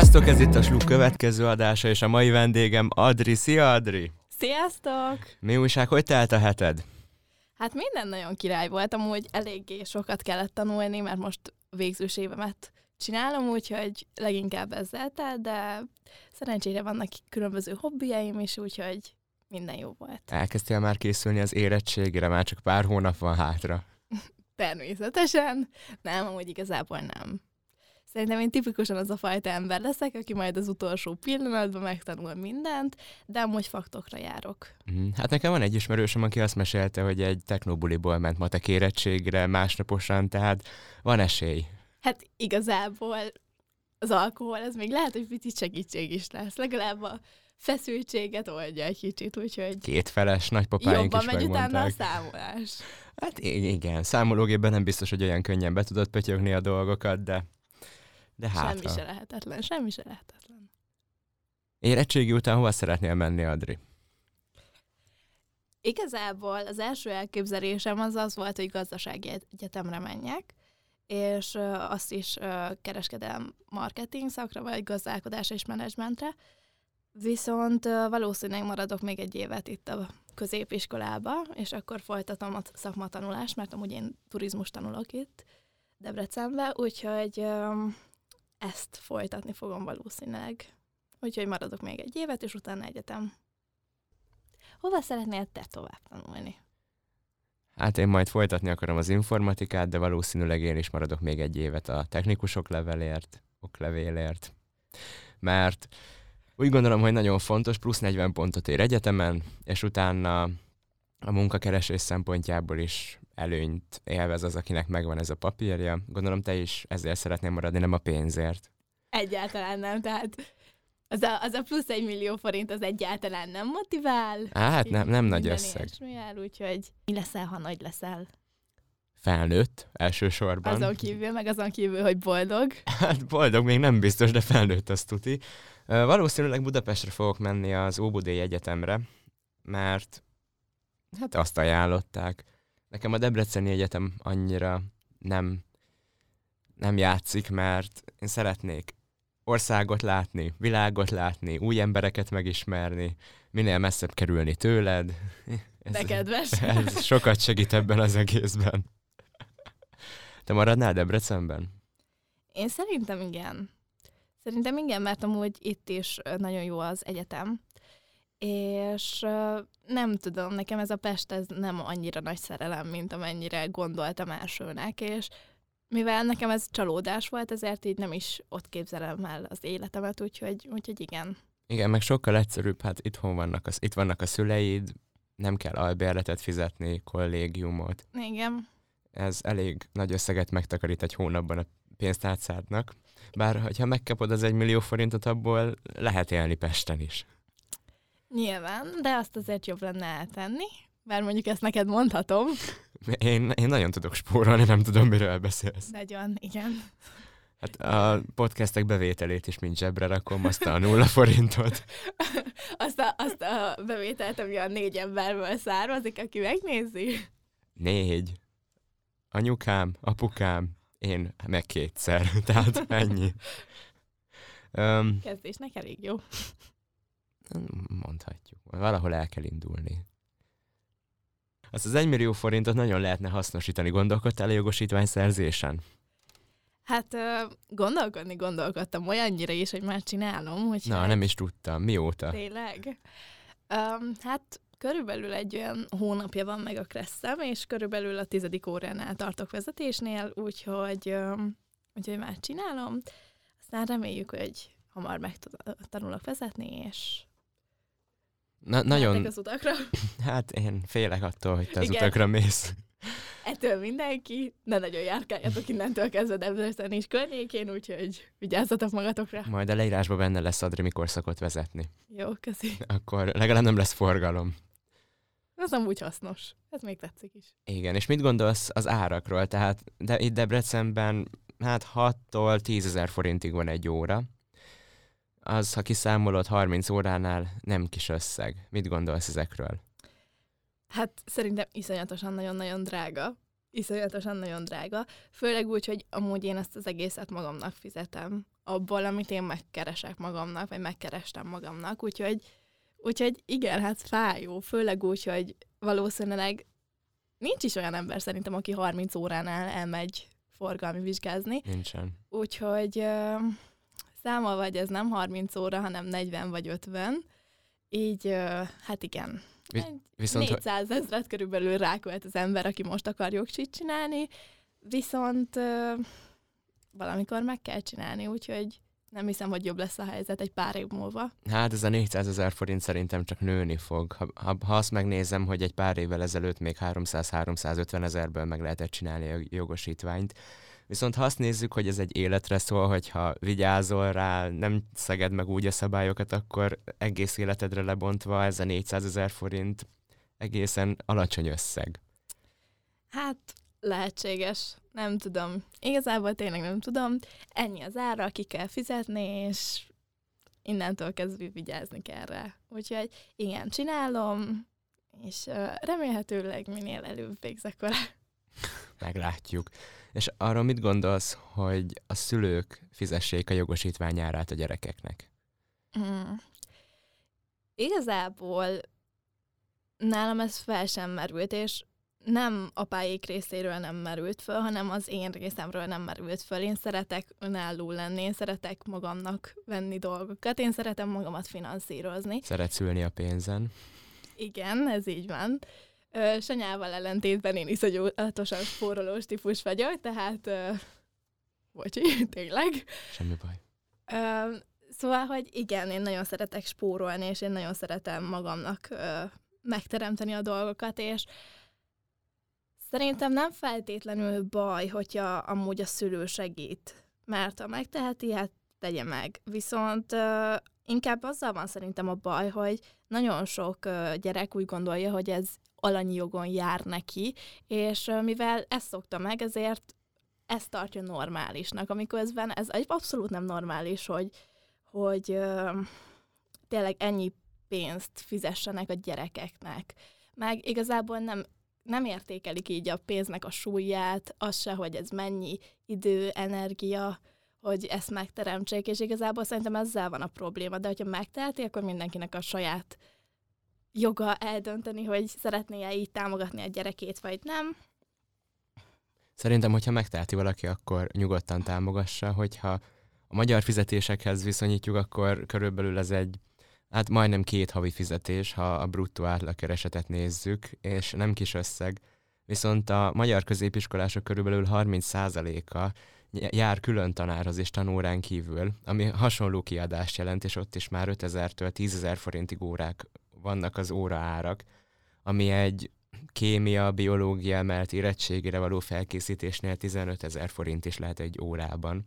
Sziasztok, ez itt a Sluk következő adása, és a mai vendégem Adri. Szia, Adri! Sziasztok! Mi újság, hogy telt a heted? Hát minden nagyon király volt, amúgy eléggé sokat kellett tanulni, mert most végzős évemet csinálom, úgyhogy leginkább ezzel telt, de szerencsére vannak különböző hobbiaim is, úgyhogy minden jó volt. Elkezdtél már készülni az érettségére, már csak pár hónap van hátra. Természetesen. Nem, amúgy igazából nem. Szerintem én tipikusan az a fajta ember leszek, aki majd az utolsó pillanatban megtanul mindent, de amúgy faktokra járok. Mhm. Hát nekem van egy ismerősöm, aki azt mesélte, hogy egy technobuliból ment matek érettségre másnaposan, tehát van esély. Hát igazából az alkohol, ez még lehet, hogy picit segítség is lesz. Legalább a feszültséget oldja egy kicsit, úgyhogy Két feles nagypapáink jobban is megy utána a megmondták. számolás. Hát igen, számológépben nem biztos, hogy olyan könnyen be tudod pötyögni a dolgokat, de, de hát semmi se lehetetlen, semmi se lehetetlen. Érettségi után hova szeretnél menni, Adri? Igazából az első elképzelésem az az volt, hogy gazdasági egyetemre menjek, és azt is kereskedelm marketing szakra, vagy gazdálkodás és menedzsmentre. Viszont valószínűleg maradok még egy évet itt a középiskolába, és akkor folytatom a szakmatanulást, mert amúgy én turizmus tanulok itt Debrecenbe, úgyhogy ezt folytatni fogom valószínűleg. Úgyhogy maradok még egy évet, és utána egyetem. Hova szeretnél te tovább tanulni? Hát én majd folytatni akarom az informatikát, de valószínűleg én is maradok még egy évet a technikusok levelért, oklevélért, mert úgy gondolom, hogy nagyon fontos, plusz 40 pontot ér egyetemen, és utána a munkakeresés szempontjából is előnyt élvez az, akinek megvan ez a papírja. Gondolom te is ezért szeretnél maradni, nem a pénzért. Egyáltalán nem, tehát az a, az a plusz egy millió forint az egyáltalán nem motivál. Á, hát nem, nem nagy összeg. ilyesmivel, úgyhogy mi leszel, ha nagy leszel? Felnőtt elsősorban. Azon kívül, meg azon kívül, hogy boldog. Hát boldog még nem biztos, de felnőtt az tuti. Valószínűleg Budapestre fogok menni az Óbudai Egyetemre, mert hát azt ajánlották. Nekem a Debreceni Egyetem annyira nem, nem játszik, mert én szeretnék országot látni, világot látni, új embereket megismerni, minél messzebb kerülni tőled. Ez, De kedves. ez sokat segít ebben az egészben. Te maradnál Debrecenben? Én szerintem igen. Szerintem igen, mert amúgy itt is nagyon jó az egyetem. És nem tudom, nekem ez a Pest ez nem annyira nagy szerelem, mint amennyire gondoltam elsőnek, és mivel nekem ez csalódás volt, ezért így nem is ott képzelem el az életemet, úgyhogy, úgyhogy igen. Igen, meg sokkal egyszerűbb, hát itthon vannak, az, itt vannak a szüleid, nem kell albérletet fizetni, kollégiumot. Igen. Ez elég nagy összeget megtakarít egy hónapban a pénztárcádnak. Bár, ha megkapod az egy millió forintot, abból lehet élni Pesten is. Nyilván, de azt azért jobb lenne eltenni, bár mondjuk ezt neked mondhatom. Én, én nagyon tudok spórolni, nem tudom, miről beszélsz. Nagyon, igen. Hát a podcastek bevételét is mind zsebre rakom, azt a nulla forintot. Azt a, azt a bevételt, ami a négy emberből származik, aki megnézi. Négy. Anyukám, apukám, én meg kétszer. Tehát ennyi. Um, Kezdésnek elég jó. Mondhatjuk. Valahol el kell indulni. Azt az 1 millió forintot nagyon lehetne hasznosítani. Gondolkodtál a jogosítvány szerzésen? Hát gondolkodni gondolkodtam olyannyira is, hogy már csinálom, hogy Na, nem is tudtam. Mióta? Tényleg? Um, hát körülbelül egy olyan hónapja van meg a kresszem, és körülbelül a tizedik óránál tartok vezetésnél, úgyhogy, um, úgyhogy már csinálom. Aztán reméljük, hogy hamar megtanulok vezetni, és Na, nagyon... nagyon, az utakra. hát én félek attól, hogy te az Igen. utakra mész. Ettől mindenki, ne nagyon járkáljatok innentől kezdve Debrecen és környékén, úgyhogy vigyázzatok magatokra. Majd a leírásban benne lesz Adri, mikor szokott vezetni. Jó, köszi. Akkor legalább nem lesz forgalom. Ez amúgy hasznos. Ez még tetszik is. Igen, és mit gondolsz az árakról? Tehát de itt Debrecenben hát 6-tól 10 ezer forintig van egy óra. Az, ha kiszámolod 30 óránál, nem kis összeg. Mit gondolsz ezekről? Hát szerintem iszonyatosan nagyon-nagyon drága. Iszonyatosan nagyon drága. Főleg úgy, hogy amúgy én ezt az egészet magamnak fizetem. abból, amit én megkeresek magamnak, vagy megkerestem magamnak, úgyhogy, úgyhogy igen, hát fájó, főleg úgy, hogy valószínűleg nincs is olyan ember szerintem, aki 30 óránál elmegy forgalmi vizsgázni. Nincsen. Úgyhogy uh, számol vagy ez nem 30 óra, hanem 40 vagy 50. Így, hát igen. Vi- viszont 400 ezret körülbelül rákölt az ember, aki most akar jogsit csinálni, viszont valamikor meg kell csinálni, úgyhogy nem hiszem, hogy jobb lesz a helyzet egy pár év múlva. Hát ez a 400 ezer forint szerintem csak nőni fog. Ha, ha, ha azt megnézem, hogy egy pár évvel ezelőtt még 300-350 ezerből meg lehetett csinálni a jogosítványt, Viszont ha azt nézzük, hogy ez egy életre szól, hogyha vigyázol rá, nem szeged meg úgy a szabályokat, akkor egész életedre lebontva ez a 400 ezer forint egészen alacsony összeg. Hát lehetséges, nem tudom. Igazából tényleg nem tudom. Ennyi az ára, ki kell fizetni, és innentől kezdve vigyázni kell rá. Úgyhogy igen, csinálom, és remélhetőleg minél előbb végzek vele. Meglátjuk. És arról mit gondolsz, hogy a szülők fizessék a jogosítványárát a gyerekeknek? Mm. Igazából nálam ez fel sem merült, és nem apáik részéről nem merült föl, hanem az én részemről nem merült föl. Én szeretek önálló lenni, én szeretek magamnak venni dolgokat, én szeretem magamat finanszírozni. Szeretsz ülni a pénzen? Igen, ez így van. Ö, Sanyával ellentétben én iszonyatosan spórolós típus vagyok, tehát ö, bocsi, tényleg. Semmi baj. Ö, szóval, hogy igen, én nagyon szeretek spórolni, és én nagyon szeretem magamnak ö, megteremteni a dolgokat, és szerintem nem feltétlenül baj, hogyha amúgy a szülő segít, mert ha megteheti, hát tegye meg. Viszont ö, inkább azzal van szerintem a baj, hogy nagyon sok gyerek úgy gondolja, hogy ez alanyi jogon jár neki, és mivel ezt szokta meg, ezért ezt tartja normálisnak, amikor ezben ez egy abszolút nem normális, hogy, hogy tényleg ennyi pénzt fizessenek a gyerekeknek. Meg igazából nem, nem értékelik így a pénznek a súlyát, az se, hogy ez mennyi idő, energia, hogy ezt megteremtsék, és igazából szerintem ezzel van a probléma, de hogyha megteheti, akkor mindenkinek a saját joga eldönteni, hogy szeretné-e így támogatni a gyerekét, vagy nem. Szerintem, hogyha megteheti valaki, akkor nyugodtan támogassa, hogyha a magyar fizetésekhez viszonyítjuk, akkor körülbelül ez egy, hát majdnem két havi fizetés, ha a bruttó átlagkeresetet nézzük, és nem kis összeg. Viszont a magyar középiskolások körülbelül 30%-a jár külön tanárhoz és tanórán kívül, ami hasonló kiadást jelent, és ott is már 5000-től 10 forintig órák vannak az óraárak, ami egy kémia, biológia emelt érettségére való felkészítésnél 15 ezer forint is lehet egy órában.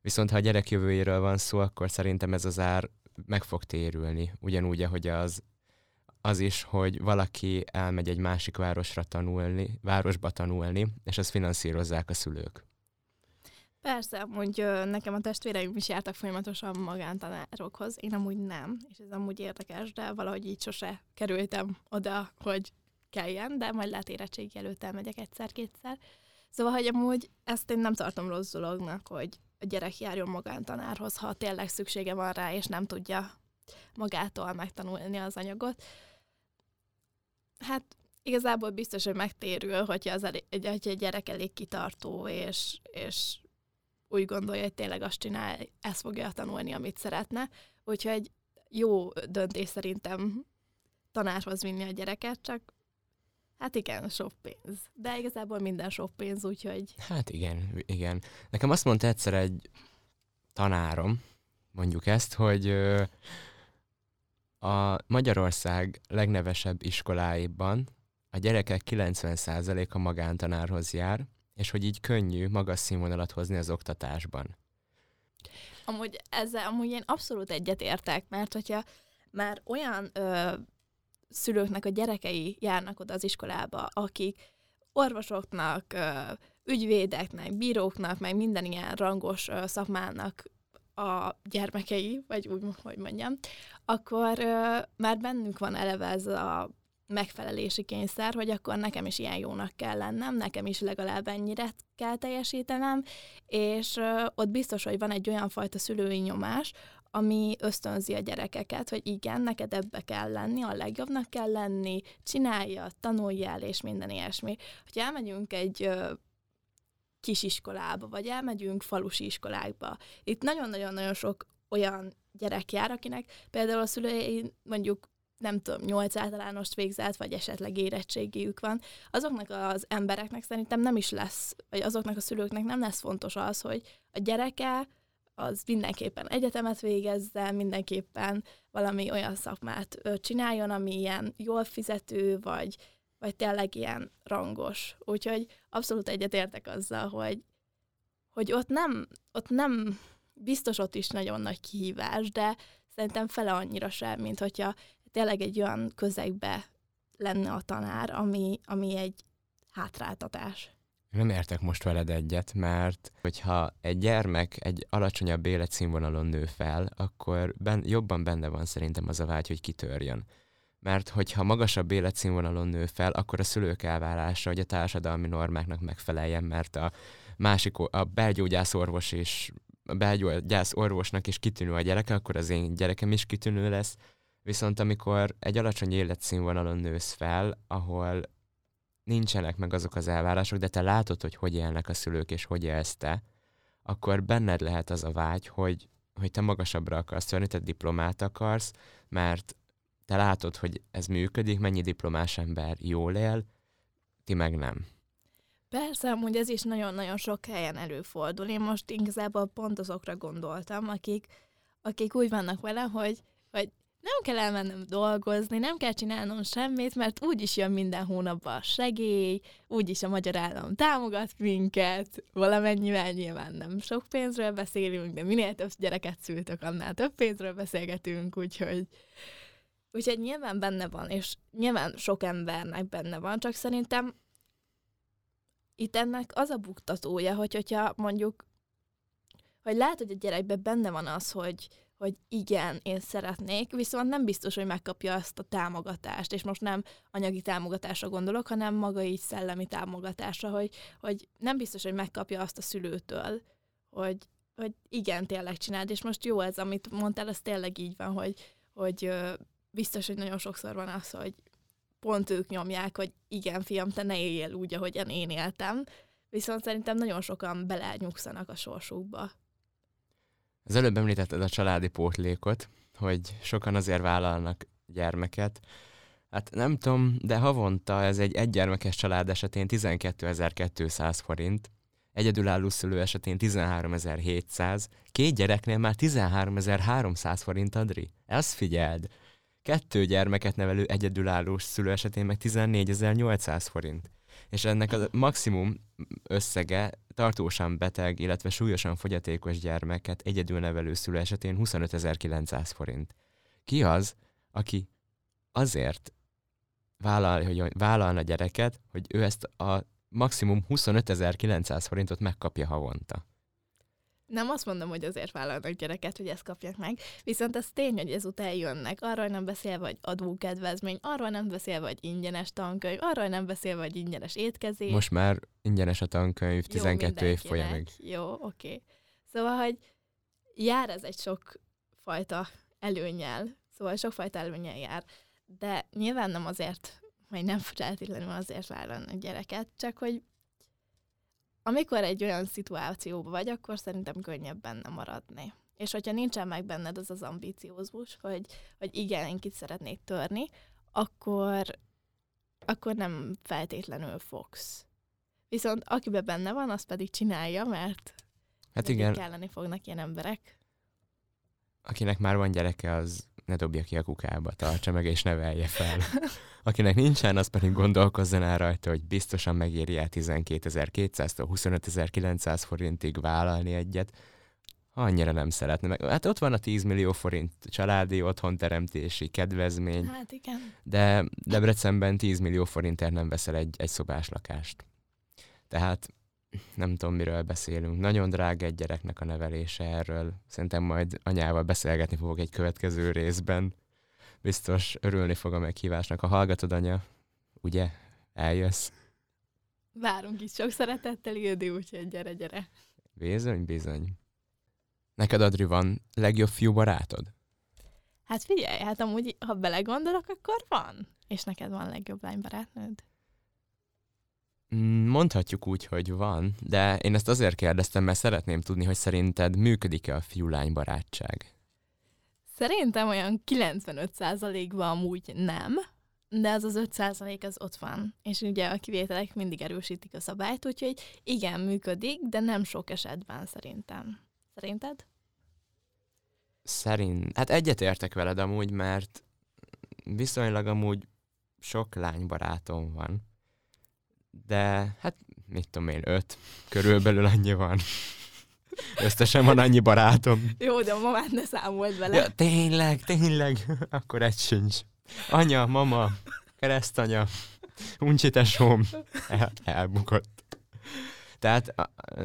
Viszont ha a gyerek jövőjéről van szó, akkor szerintem ez az ár meg fog térülni. Ugyanúgy, ahogy az, az is, hogy valaki elmegy egy másik városra tanulni, városba tanulni, és azt finanszírozzák a szülők. Persze, amúgy nekem a testvéreim is jártak folyamatosan magántanárokhoz, én amúgy nem, és ez amúgy érdekes, de valahogy így sose kerültem oda, hogy kelljen, de majd lehet érettségi előtt elmegyek egyszer-kétszer. Szóval, hogy amúgy ezt én nem tartom rossz dolognak, hogy a gyerek járjon magántanárhoz, ha tényleg szüksége van rá, és nem tudja magától megtanulni az anyagot. Hát igazából biztos, hogy megtérül, hogyha, az elég, hogyha egy gyerek elég kitartó, és, és úgy gondolja, hogy tényleg azt csinál, ezt fogja tanulni, amit szeretne. Úgyhogy jó döntés szerintem tanárhoz vinni a gyereket, csak hát igen, sok pénz. De igazából minden sok pénz, úgyhogy... Hát igen, igen. Nekem azt mondta egyszer egy tanárom, mondjuk ezt, hogy a Magyarország legnevesebb iskoláiban a gyerekek 90%-a magántanárhoz jár, és hogy így könnyű magas színvonalat hozni az oktatásban. Amúgy ezzel amúgy én abszolút egyetértek, mert hogyha már olyan ö, szülőknek a gyerekei járnak oda az iskolába, akik orvosoknak, ö, ügyvédeknek, bíróknak, meg minden ilyen rangos ö, szakmának a gyermekei, vagy úgy, hogy mondjam, akkor ö, már bennünk van eleve ez a megfelelési kényszer, hogy akkor nekem is ilyen jónak kell lennem, nekem is legalább ennyire kell teljesítenem, és ott biztos, hogy van egy olyan fajta szülői nyomás, ami ösztönzi a gyerekeket, hogy igen, neked ebbe kell lenni, a legjobbnak kell lenni, csinálja, tanuljál, és minden ilyesmi. Hogyha elmegyünk egy kisiskolába, vagy elmegyünk falusi iskolákba, itt nagyon-nagyon-nagyon sok olyan gyerek jár, akinek például a szülei mondjuk nem tudom, nyolc általánost végzett, vagy esetleg érettségiük van, azoknak az embereknek szerintem nem is lesz, vagy azoknak a szülőknek nem lesz fontos az, hogy a gyereke az mindenképpen egyetemet végezze, mindenképpen valami olyan szakmát csináljon, ami ilyen jól fizető, vagy, vagy tényleg ilyen rangos. Úgyhogy abszolút egyetértek azzal, hogy, hogy ott nem, ott nem, biztos ott is nagyon nagy kihívás, de szerintem fele annyira sem, mint hogyha tényleg egy olyan közegbe lenne a tanár, ami, ami egy hátráltatás. Nem értek most veled egyet, mert hogyha egy gyermek egy alacsonyabb életszínvonalon nő fel, akkor ben, jobban benne van szerintem az a vágy, hogy kitörjön. Mert hogyha magasabb életszínvonalon nő fel, akkor a szülők elvárása, hogy a társadalmi normáknak megfeleljen, mert a másik, a belgyógyász orvos és a belgyógyász orvosnak is kitűnő a gyereke, akkor az én gyerekem is kitűnő lesz, Viszont amikor egy alacsony életszínvonalon nősz fel, ahol nincsenek meg azok az elvárások, de te látod, hogy hogy élnek a szülők, és hogy élsz te, akkor benned lehet az a vágy, hogy, hogy te magasabbra akarsz törni, te diplomát akarsz, mert te látod, hogy ez működik, mennyi diplomás ember jól él, ti meg nem. Persze, amúgy ez is nagyon-nagyon sok helyen előfordul. Én most igazából pont azokra gondoltam, akik, akik úgy vannak vele, hogy, hogy nem kell elmennem dolgozni, nem kell csinálnom semmit, mert úgyis jön minden hónapban a segély, úgyis a magyar állam támogat minket, valamennyivel nyilván nem sok pénzről beszélünk, de minél több gyereket szültök, annál több pénzről beszélgetünk, úgyhogy Úgyhogy nyilván benne van, és nyilván sok embernek benne van, csak szerintem itt ennek az a buktatója, hogy hogyha mondjuk, hogy lehet, hogy a gyerekben benne van az, hogy, hogy igen, én szeretnék, viszont nem biztos, hogy megkapja azt a támogatást, és most nem anyagi támogatásra gondolok, hanem maga így szellemi támogatásra, hogy, hogy nem biztos, hogy megkapja azt a szülőtől, hogy, hogy igen, tényleg csináld, és most jó ez, amit mondtál, az tényleg így van, hogy, hogy biztos, hogy nagyon sokszor van az, hogy pont ők nyomják, hogy igen, fiam, te ne éljél úgy, ahogyan én éltem, viszont szerintem nagyon sokan belenyugszanak a sorsukba. Az előbb említetted a családi pótlékot, hogy sokan azért vállalnak gyermeket. Hát nem tudom, de havonta ez egy egygyermekes család esetén 12.200 forint, egyedülálló szülő esetén 13.700, két gyereknél már 13.300 forint, Adri. Ezt figyeld! Kettő gyermeket nevelő egyedülálló szülő esetén meg 14.800 forint. És ennek a maximum összege tartósan beteg, illetve súlyosan fogyatékos gyermeket egyedül nevelő szülő esetén 25.900 forint. Ki az, aki azért vállal, hogy vállalna gyereket, hogy ő ezt a maximum 25.900 forintot megkapja havonta? Nem azt mondom, hogy azért vállalnak gyereket, hogy ezt kapják meg, viszont ez tény, hogy ezután jönnek. Arról nem beszélve, hogy adókedvezmény, arról nem beszélve, hogy ingyenes tankönyv, arról nem beszélve, hogy ingyenes étkezés. Most már ingyenes a tankönyv, 12 Jó, év folyamig. Jó, oké. Okay. Szóval, hogy jár ez egy sok fajta előnyel, szóval sokfajta előnyel jár, de nyilván nem azért, vagy nem feltétlenül azért vállalnak gyereket, csak hogy amikor egy olyan szituációban vagy, akkor szerintem könnyebb benne maradni. És hogyha nincsen meg benned az az ambíciózus, hogy, hogy igen, én kit szeretnék törni, akkor, akkor nem feltétlenül fogsz. Viszont akiben benne van, az pedig csinálja, mert hát igen. kelleni fognak ilyen emberek. Akinek már van gyereke, az ne dobja ki a kukába, tartsa meg és nevelje fel. Akinek nincsen, az pedig gondolkozzon el rajta, hogy biztosan megéri el 12.200-tól 25.900 forintig vállalni egyet, ha annyira nem szeretne meg. Hát ott van a 10 millió forint családi otthonteremtési kedvezmény. Hát igen. De Debrecenben 10 millió forintért nem veszel egy, egy szobás lakást. Tehát nem tudom, miről beszélünk. Nagyon drága egy gyereknek a nevelése erről. Szerintem majd anyával beszélgetni fogok egy következő részben. biztos örülni fog a meghívásnak. Ha hallgatod, anya, ugye? Eljössz? Várunk is sok szeretettel, Ildi, úgyhogy gyere, gyere. Bizony, bizony. Neked, Adri, van legjobb fiú barátod? Hát figyelj, hát amúgy, ha belegondolok, akkor van. És neked van legjobb lánybarátnőd? Mm, mondhatjuk úgy, hogy van, de én ezt azért kérdeztem, mert szeretném tudni, hogy szerinted működik-e a fiú-lány barátság? Szerintem olyan 95%-ban amúgy nem, de az az 5% az ott van. És ugye a kivételek mindig erősítik a szabályt, úgyhogy igen, működik, de nem sok esetben szerintem. Szerinted? Szerint, hát egyetértek veled amúgy, mert viszonylag amúgy sok lánybarátom van, de hát mit tudom én, öt, körülbelül annyi van. Összesen van annyi barátom. Jó, de a mamát ne számold vele. Ja, tényleg, tényleg, akkor egy sincs. Anya, mama, keresztanya, uncsi tesóm, el, elbukott. Tehát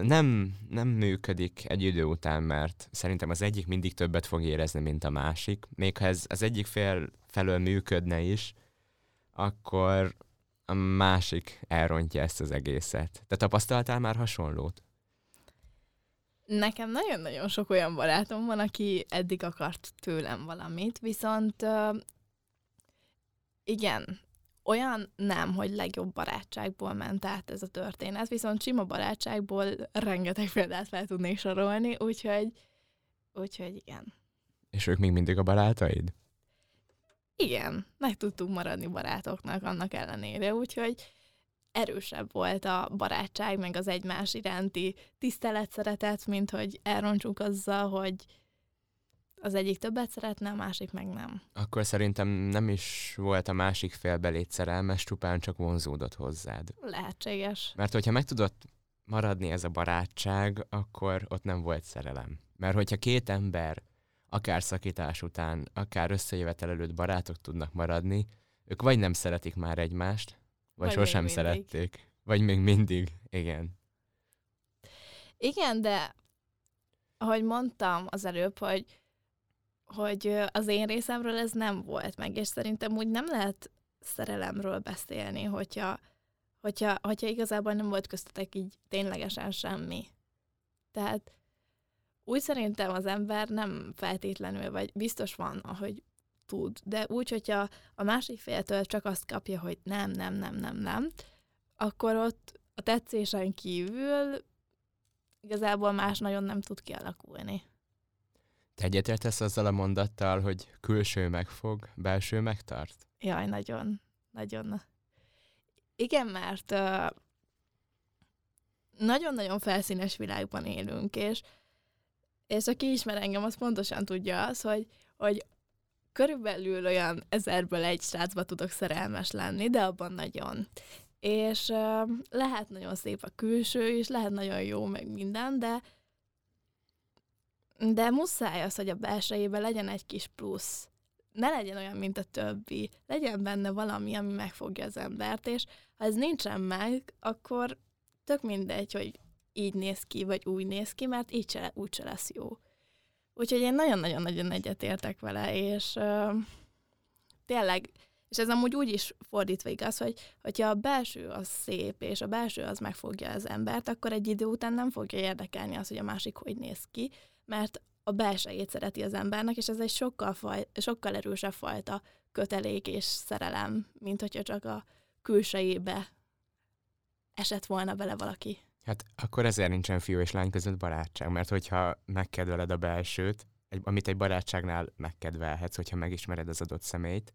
nem, nem működik egy idő után, mert szerintem az egyik mindig többet fog érezni, mint a másik. Még ha ez az egyik fél felől működne is, akkor a másik elrontja ezt az egészet. Te tapasztaltál már hasonlót? Nekem nagyon-nagyon sok olyan barátom van, aki eddig akart tőlem valamit, viszont uh, igen, olyan nem, hogy legjobb barátságból ment át ez a történet, viszont sima barátságból rengeteg példát fel tudnék sorolni, úgyhogy, úgyhogy igen. És ők még mindig a barátaid? Igen, meg tudtunk maradni barátoknak annak ellenére, úgyhogy erősebb volt a barátság, meg az egymás iránti tisztelet, szeretet, mint hogy elrontsunk azzal, hogy az egyik többet szeretne, a másik meg nem. Akkor szerintem nem is volt a másik fél belét szerelmes, csupán csak vonzódott hozzád. Lehetséges. Mert hogyha meg tudott maradni ez a barátság, akkor ott nem volt szerelem. Mert hogyha két ember akár szakítás után, akár összejövetel előtt barátok tudnak maradni, ők vagy nem szeretik már egymást, vagy, vagy sosem szerették. Vagy még mindig, igen. Igen, de ahogy mondtam az előbb, hogy hogy az én részemről ez nem volt meg, és szerintem úgy nem lehet szerelemről beszélni, hogyha, hogyha, hogyha igazából nem volt köztetek így ténylegesen semmi. Tehát úgy szerintem az ember nem feltétlenül, vagy biztos van, ahogy tud, de úgy, hogyha a másik féltől csak azt kapja, hogy nem, nem, nem, nem, nem, akkor ott a tetszésen kívül igazából más nagyon nem tud kialakulni. Te egyetértesz azzal a mondattal, hogy külső megfog, belső megtart? Jaj, nagyon, nagyon. Igen, mert uh, nagyon-nagyon felszínes világban élünk, és, és aki ismer engem, az pontosan tudja az, hogy, hogy körülbelül olyan ezerből egy srácba tudok szerelmes lenni, de abban nagyon. És uh, lehet nagyon szép a külső is, lehet nagyon jó, meg minden, de de muszáj az, hogy a belsejében legyen egy kis plusz. Ne legyen olyan, mint a többi. Legyen benne valami, ami megfogja az embert, és ha ez nincsen meg, akkor tök mindegy, hogy így néz ki, vagy úgy néz ki, mert így se, úgy se lesz jó. Úgyhogy én nagyon-nagyon-nagyon egyetértek vele, és uh, tényleg, és ez amúgy úgy is fordítva igaz, hogy hogyha a belső az szép, és a belső az megfogja az embert, akkor egy idő után nem fogja érdekelni az, hogy a másik hogy néz ki, mert a belsejét szereti az embernek, és ez egy sokkal, faj, sokkal erősebb fajta kötelék és szerelem, mint hogyha csak a külsejébe esett volna bele valaki. Hát akkor ezért nincsen fiú és lány között barátság, mert hogyha megkedveled a belsőt, egy, amit egy barátságnál megkedvelhetsz, hogyha megismered az adott személyt,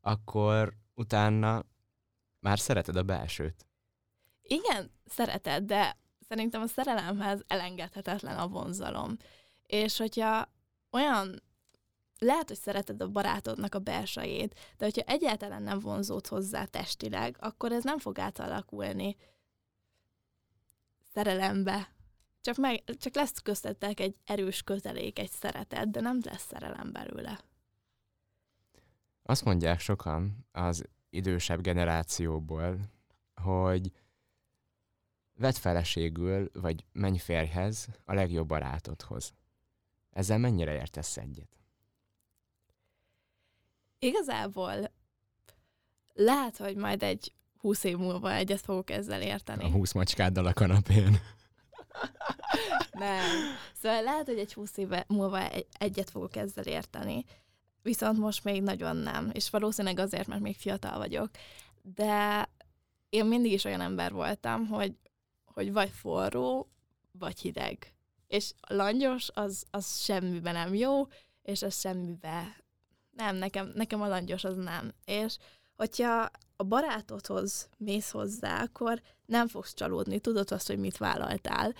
akkor utána már szereted a belsőt. Igen, szereted, de szerintem a szerelemhez elengedhetetlen a vonzalom. És hogyha olyan lehet, hogy szereted a barátodnak a belsejét, de hogyha egyáltalán nem vonzód hozzá testileg, akkor ez nem fog átalakulni szerelembe. Csak, meg, csak lesz köztetek egy erős kötelék, egy szeretet, de nem lesz szerelem belőle. Azt mondják sokan az idősebb generációból, hogy vedd feleségül, vagy menj férjhez a legjobb barátodhoz. Ezzel mennyire értesz egyet? Igazából lehet, hogy majd egy húsz év múlva egyet fogok ezzel érteni. A húsz macskáddal a kanapén. Nem. Szóval lehet, hogy egy húsz éve múlva egy, egyet fogok ezzel érteni. Viszont most még nagyon nem. És valószínűleg azért, mert még fiatal vagyok. De én mindig is olyan ember voltam, hogy, hogy vagy forró, vagy hideg. És langyos az, az semmiben nem jó, és az semmiben nem, nekem, nekem a langyos az nem. És hogyha a barátodhoz mész hozzá, akkor nem fogsz csalódni, tudod azt, hogy mit vállaltál,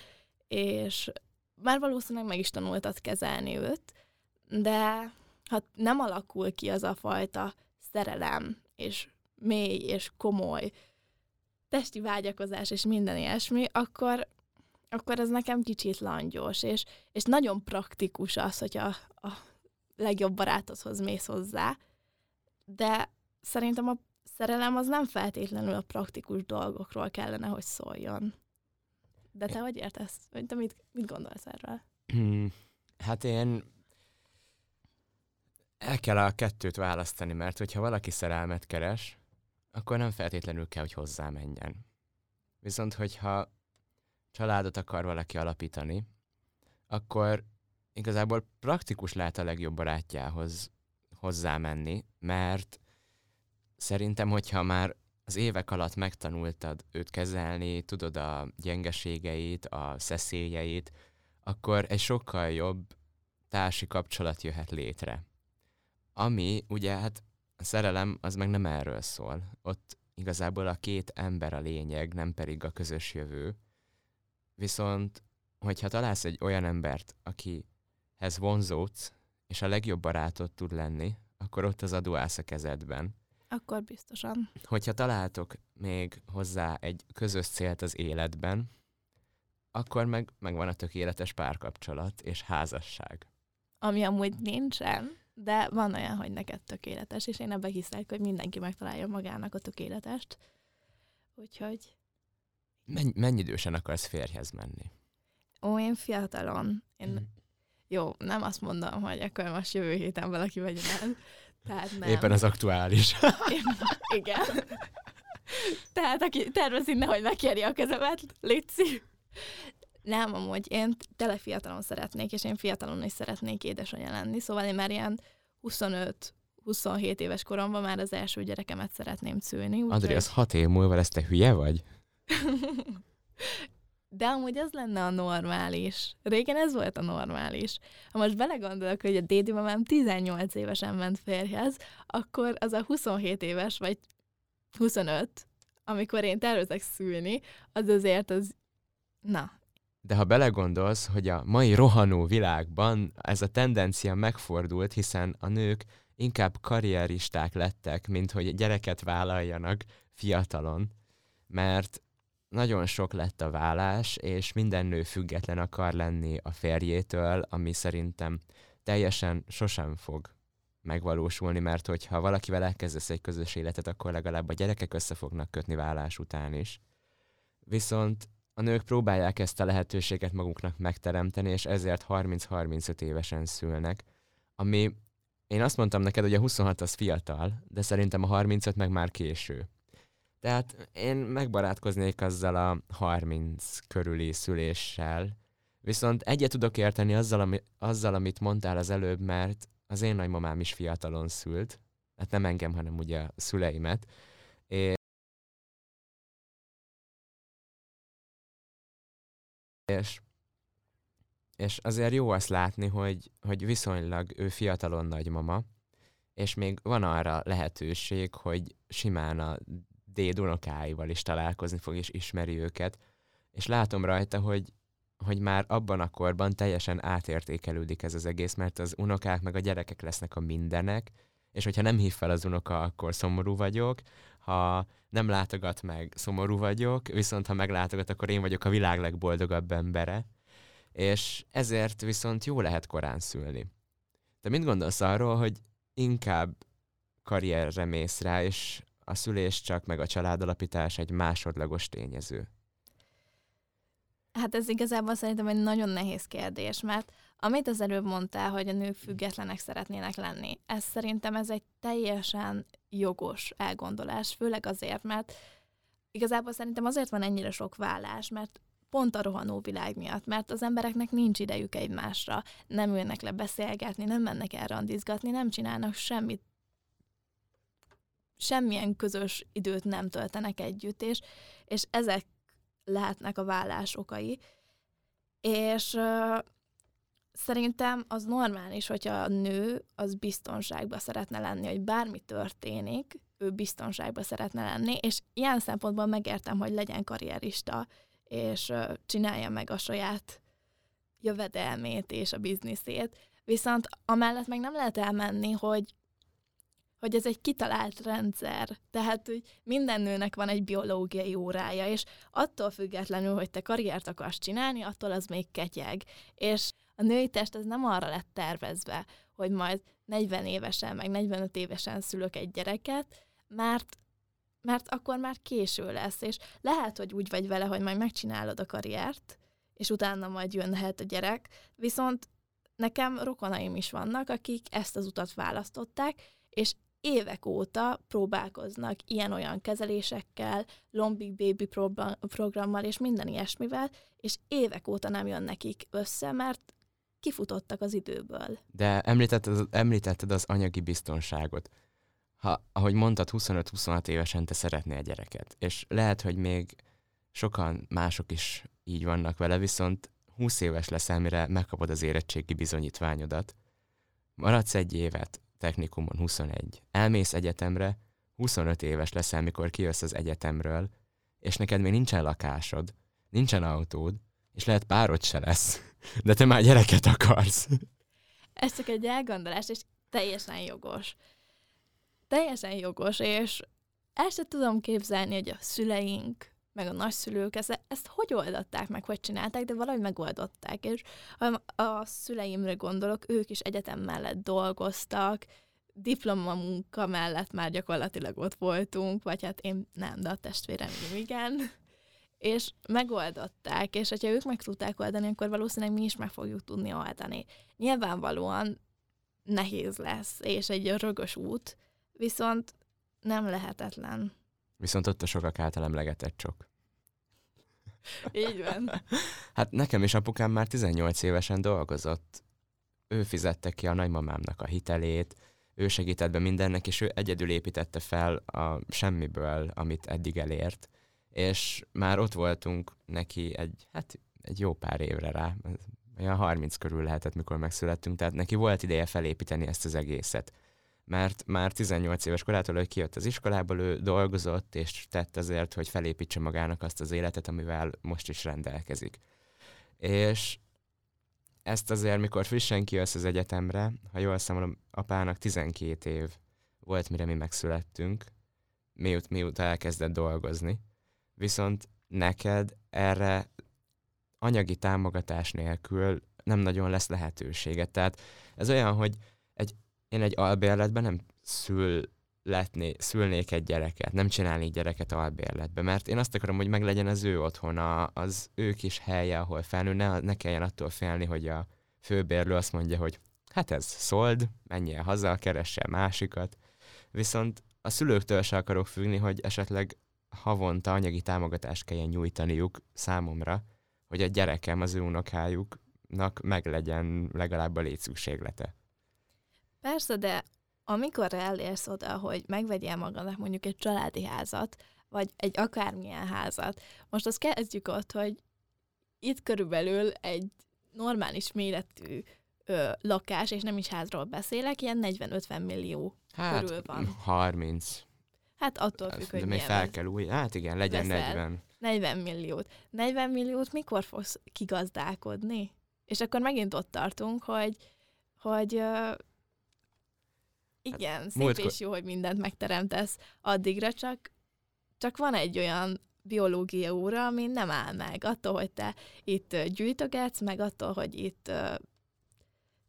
és már valószínűleg meg is tanultad kezelni őt, de ha nem alakul ki az a fajta szerelem, és mély, és komoly testi vágyakozás, és minden ilyesmi, akkor, akkor ez nekem kicsit langyos, és, és nagyon praktikus az, hogy a, a legjobb barátodhoz mész hozzá, de szerintem a szerelem az nem feltétlenül a praktikus dolgokról kellene, hogy szóljon. De te hogy értesz? Vagy te mit, mit gondolsz erről? Hmm, hát én el kell a kettőt választani, mert hogyha valaki szerelmet keres, akkor nem feltétlenül kell, hogy hozzá menjen. Viszont, hogyha családot akar valaki alapítani, akkor igazából praktikus lehet a legjobb barátjához hozzámenni, mert szerintem, hogyha már az évek alatt megtanultad őt kezelni, tudod a gyengeségeit, a szeszélyeit, akkor egy sokkal jobb társi kapcsolat jöhet létre. Ami ugye hát a szerelem az meg nem erről szól. Ott igazából a két ember a lényeg, nem pedig a közös jövő. Viszont, hogyha találsz egy olyan embert, akihez vonzódsz, és a legjobb barátod tud lenni, akkor ott az adó állsz a kezedben. Akkor biztosan. Hogyha találtok még hozzá egy közös célt az életben, akkor meg, meg van a tökéletes párkapcsolat és házasság. Ami amúgy nincsen, de van olyan, hogy neked tökéletes, és én ebbe hiszek, hogy mindenki megtalálja magának a tökéletest. Úgyhogy... Menny, mennyi idősen akarsz férjhez menni? Ó, én fiatalon. Én... Hmm. Jó, nem azt mondom, hogy akkor most jövő héten valaki vegyen el, tehát nem. Éppen az aktuális. Igen. Tehát aki tervezi, nehogy megkérje a kezemet, létszi. Nem, amúgy én tele fiatalon szeretnék, és én fiatalon is szeretnék édesanyja lenni, szóval én már ilyen 25-27 éves koromban már az első gyerekemet szeretném szülni. Úgy Andri, az hat év múlva lesz, te hülye vagy? De amúgy ez lenne a normális. Régen ez volt a normális. Ha most belegondolok, hogy a dédi mamám 18 évesen ment férjhez, akkor az a 27 éves, vagy 25, amikor én tervezek szülni, az azért az, na. De ha belegondolsz, hogy a mai rohanó világban ez a tendencia megfordult, hiszen a nők inkább karrieristák lettek, mint hogy gyereket vállaljanak fiatalon, mert nagyon sok lett a vállás, és minden nő független akar lenni a férjétől, ami szerintem teljesen sosem fog megvalósulni, mert hogyha valakivel elkezdesz egy közös életet, akkor legalább a gyerekek össze fognak kötni vállás után is. Viszont a nők próbálják ezt a lehetőséget maguknak megteremteni, és ezért 30-35 évesen szülnek, ami én azt mondtam neked, hogy a 26 az fiatal, de szerintem a 35 meg már késő. Tehát én megbarátkoznék azzal a 30 körüli szüléssel, viszont egyet tudok érteni azzal, ami, azzal, amit mondtál az előbb, mert az én nagymamám is fiatalon szült, hát nem engem, hanem ugye a szüleimet, és és, és azért jó azt látni, hogy, hogy viszonylag ő fiatalon nagymama, és még van arra lehetőség, hogy simán a déd unokáival is találkozni fog, és ismeri őket, és látom rajta, hogy, hogy már abban a korban teljesen átértékelődik ez az egész, mert az unokák meg a gyerekek lesznek a mindenek, és hogyha nem hív fel az unoka, akkor szomorú vagyok, ha nem látogat meg, szomorú vagyok, viszont ha meglátogat, akkor én vagyok a világ legboldogabb embere, és ezért viszont jó lehet korán szülni. Te mit gondolsz arról, hogy inkább karrierre mész rá, és a szülés csak meg a családalapítás egy másodlagos tényező? Hát ez igazából szerintem egy nagyon nehéz kérdés, mert amit az előbb mondtál, hogy a nők függetlenek szeretnének lenni, ez szerintem ez egy teljesen jogos elgondolás, főleg azért, mert igazából szerintem azért van ennyire sok vállás, mert pont a rohanó világ miatt, mert az embereknek nincs idejük egymásra, nem ülnek le beszélgetni, nem mennek el randizgatni, nem csinálnak semmit, semmilyen közös időt nem töltenek együtt, és, és ezek lehetnek a vállás okai. És szerintem az normális, hogyha a nő az biztonságban szeretne lenni, hogy bármi történik, ő biztonságban szeretne lenni, és ilyen szempontból megértem, hogy legyen karrierista, és csinálja meg a saját jövedelmét és a bizniszét. Viszont amellett meg nem lehet elmenni, hogy hogy ez egy kitalált rendszer. Tehát, hogy minden nőnek van egy biológiai órája, és attól függetlenül, hogy te karriert akarsz csinálni, attól az még ketyeg. És a női test az nem arra lett tervezve, hogy majd 40 évesen, meg 45 évesen szülök egy gyereket, mert mert akkor már késő lesz, és lehet, hogy úgy vagy vele, hogy majd megcsinálod a karriert, és utána majd jönhet a gyerek, viszont nekem rokonaim is vannak, akik ezt az utat választották, és évek óta próbálkoznak ilyen-olyan kezelésekkel, Lombik Baby programmal és minden ilyesmivel, és évek óta nem jön nekik össze, mert kifutottak az időből. De említetted, említetted az anyagi biztonságot. Ha, ahogy mondtad, 25-26 évesen te szeretnél gyereket, és lehet, hogy még sokan mások is így vannak vele, viszont 20 éves leszel, mire megkapod az érettségi bizonyítványodat. Maradsz egy évet, technikumon 21. Elmész egyetemre, 25 éves leszel, mikor kijössz az egyetemről, és neked még nincsen lakásod, nincsen autód, és lehet párod se lesz, de te már gyereket akarsz. Ez csak egy elgondolás, és teljesen jogos. Teljesen jogos, és el sem tudom képzelni, hogy a szüleink, meg a nagyszülők ezt, ezt hogy oldották meg, hogy csinálták, de valahogy megoldották, és a, a szüleimre gondolok, ők is egyetem mellett dolgoztak, diplomamunka mellett már gyakorlatilag ott voltunk, vagy hát én nem, de a testvérem igen, és megoldották, és hogyha ők meg tudták oldani, akkor valószínűleg mi is meg fogjuk tudni oldani. Nyilvánvalóan nehéz lesz, és egy rögös út, viszont nem lehetetlen. Viszont ott a sokak által emlegetett csok. Így van. hát nekem is apukám már 18 évesen dolgozott. Ő fizette ki a nagymamámnak a hitelét, ő segített be mindennek, és ő egyedül építette fel a semmiből, amit eddig elért. És már ott voltunk neki egy, hát egy jó pár évre rá, olyan 30 körül lehetett, mikor megszülettünk, tehát neki volt ideje felépíteni ezt az egészet mert már 18 éves korától, hogy kijött az iskolából, ő dolgozott és tett azért, hogy felépítse magának azt az életet, amivel most is rendelkezik. És ezt azért, mikor frissen kijössz az egyetemre, ha jól számolom, apának 12 év volt, mire mi megszülettünk, miut, mióta elkezdett dolgozni. Viszont neked erre anyagi támogatás nélkül nem nagyon lesz lehetőséget. Tehát ez olyan, hogy én egy albérletben nem szül letné, szülnék egy gyereket, nem csinálnék gyereket albérletbe, mert én azt akarom, hogy meglegyen az ő otthona, az ő kis helye, ahol felnő, ne, ne kelljen attól félni, hogy a főbérlő azt mondja, hogy hát ez szold, menjél haza, keresse másikat. Viszont a szülőktől se akarok függni, hogy esetleg havonta anyagi támogatást kelljen nyújtaniuk számomra, hogy a gyerekem, az ő unokájuknak meglegyen legalább a létszükséglete. Persze, de amikor elérsz oda, hogy megvegyél magadnak mondjuk egy családi házat, vagy egy akármilyen házat, most azt kezdjük ott, hogy itt körülbelül egy normális méretű ö, lakás, és nem is házról beszélek, ilyen 40-50 millió hát, körül van. 30. Hát attól függ, hogy De még fel kell új. Hát igen, legyen veszel. 40. 40 milliót. 40 milliót mikor fogsz kigazdálkodni? És akkor megint ott tartunk, hogy, hogy igen, hát, szép múltkor... és jó, hogy mindent megteremtesz addigra, csak, csak van egy olyan biológia óra, ami nem áll meg. Attól, hogy te itt gyűjtögetsz, meg attól, hogy itt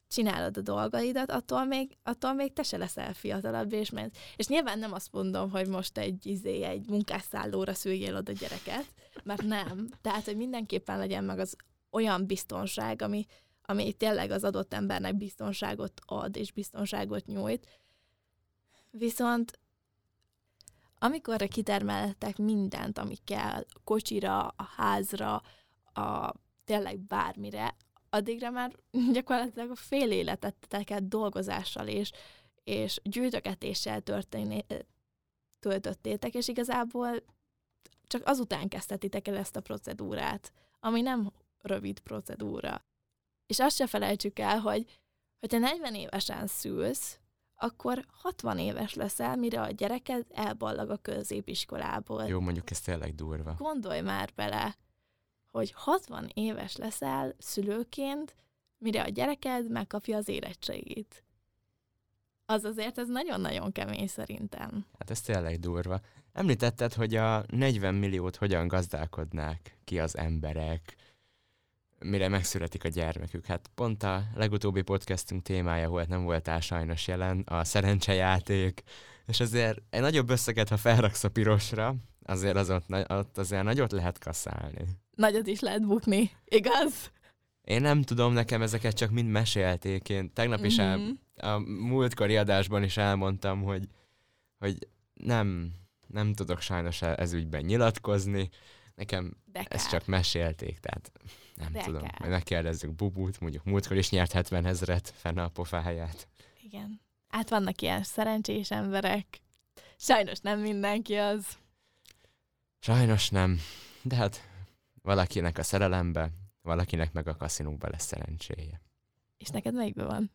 csinálod a dolgaidat, attól még, attól még te se leszel fiatalabb, és, mert, és nyilván nem azt mondom, hogy most egy, izé, egy munkásszállóra szüljél oda gyereket, mert nem. Tehát, hogy mindenképpen legyen meg az olyan biztonság, ami, ami tényleg az adott embernek biztonságot ad, és biztonságot nyújt. Viszont amikor kitermeltek mindent, ami kell, a kocsira, a házra, a tényleg bármire, addigra már gyakorlatilag a fél életet teket dolgozással és, és gyűjtögetéssel történé, töltöttétek, és igazából csak azután kezdhetitek el ezt a procedúrát, ami nem rövid procedúra. És azt se felejtsük el, hogy hogyha 40 évesen szülsz, akkor 60 éves leszel, mire a gyereked elballag a középiskolából. Jó, mondjuk ez tényleg durva. Gondolj már bele, hogy 60 éves leszel szülőként, mire a gyereked megkapja az érettségit. Az azért ez nagyon-nagyon kemény szerintem. Hát ez tényleg durva. Említetted, hogy a 40 milliót hogyan gazdálkodnák ki az emberek, mire megszületik a gyermekük. Hát pont a legutóbbi podcastünk témája volt, nem voltál sajnos jelen, a szerencsejáték, és azért egy nagyobb összeget, ha felraksz a pirosra, azért az ott, ott azért nagyot lehet kaszálni. Nagyot is lehet bukni, igaz? Én nem tudom, nekem ezeket csak mind mesélték. Én tegnap is el, mhm. a múltkori adásban is elmondtam, hogy, hogy nem, nem tudok sajnos e- ez ügyben nyilatkozni. Nekem De ezt csak mesélték, tehát nem De tudom. Majd megkérdezzük Bubút, mondjuk múltkor is nyert 70 ezeret fenn a pofáját. Igen. Hát vannak ilyen szerencsés emberek. Sajnos nem mindenki az. Sajnos nem. De hát valakinek a szerelembe, valakinek meg a kaszinóba lesz szerencséje. És neked melyikben van?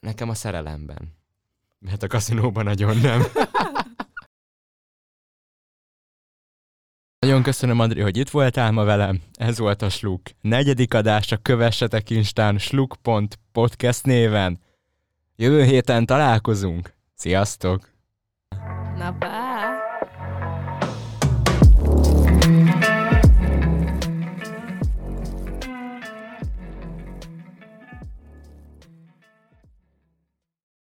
Nekem a szerelemben. Mert a kaszinóban nagyon nem. Nagyon köszönöm, Andri, hogy itt voltál ma velem. Ez volt a Sluk negyedik adása. Kövessetek Instán sluk.podcast néven. Jövő héten találkozunk. Sziasztok! Na, bye.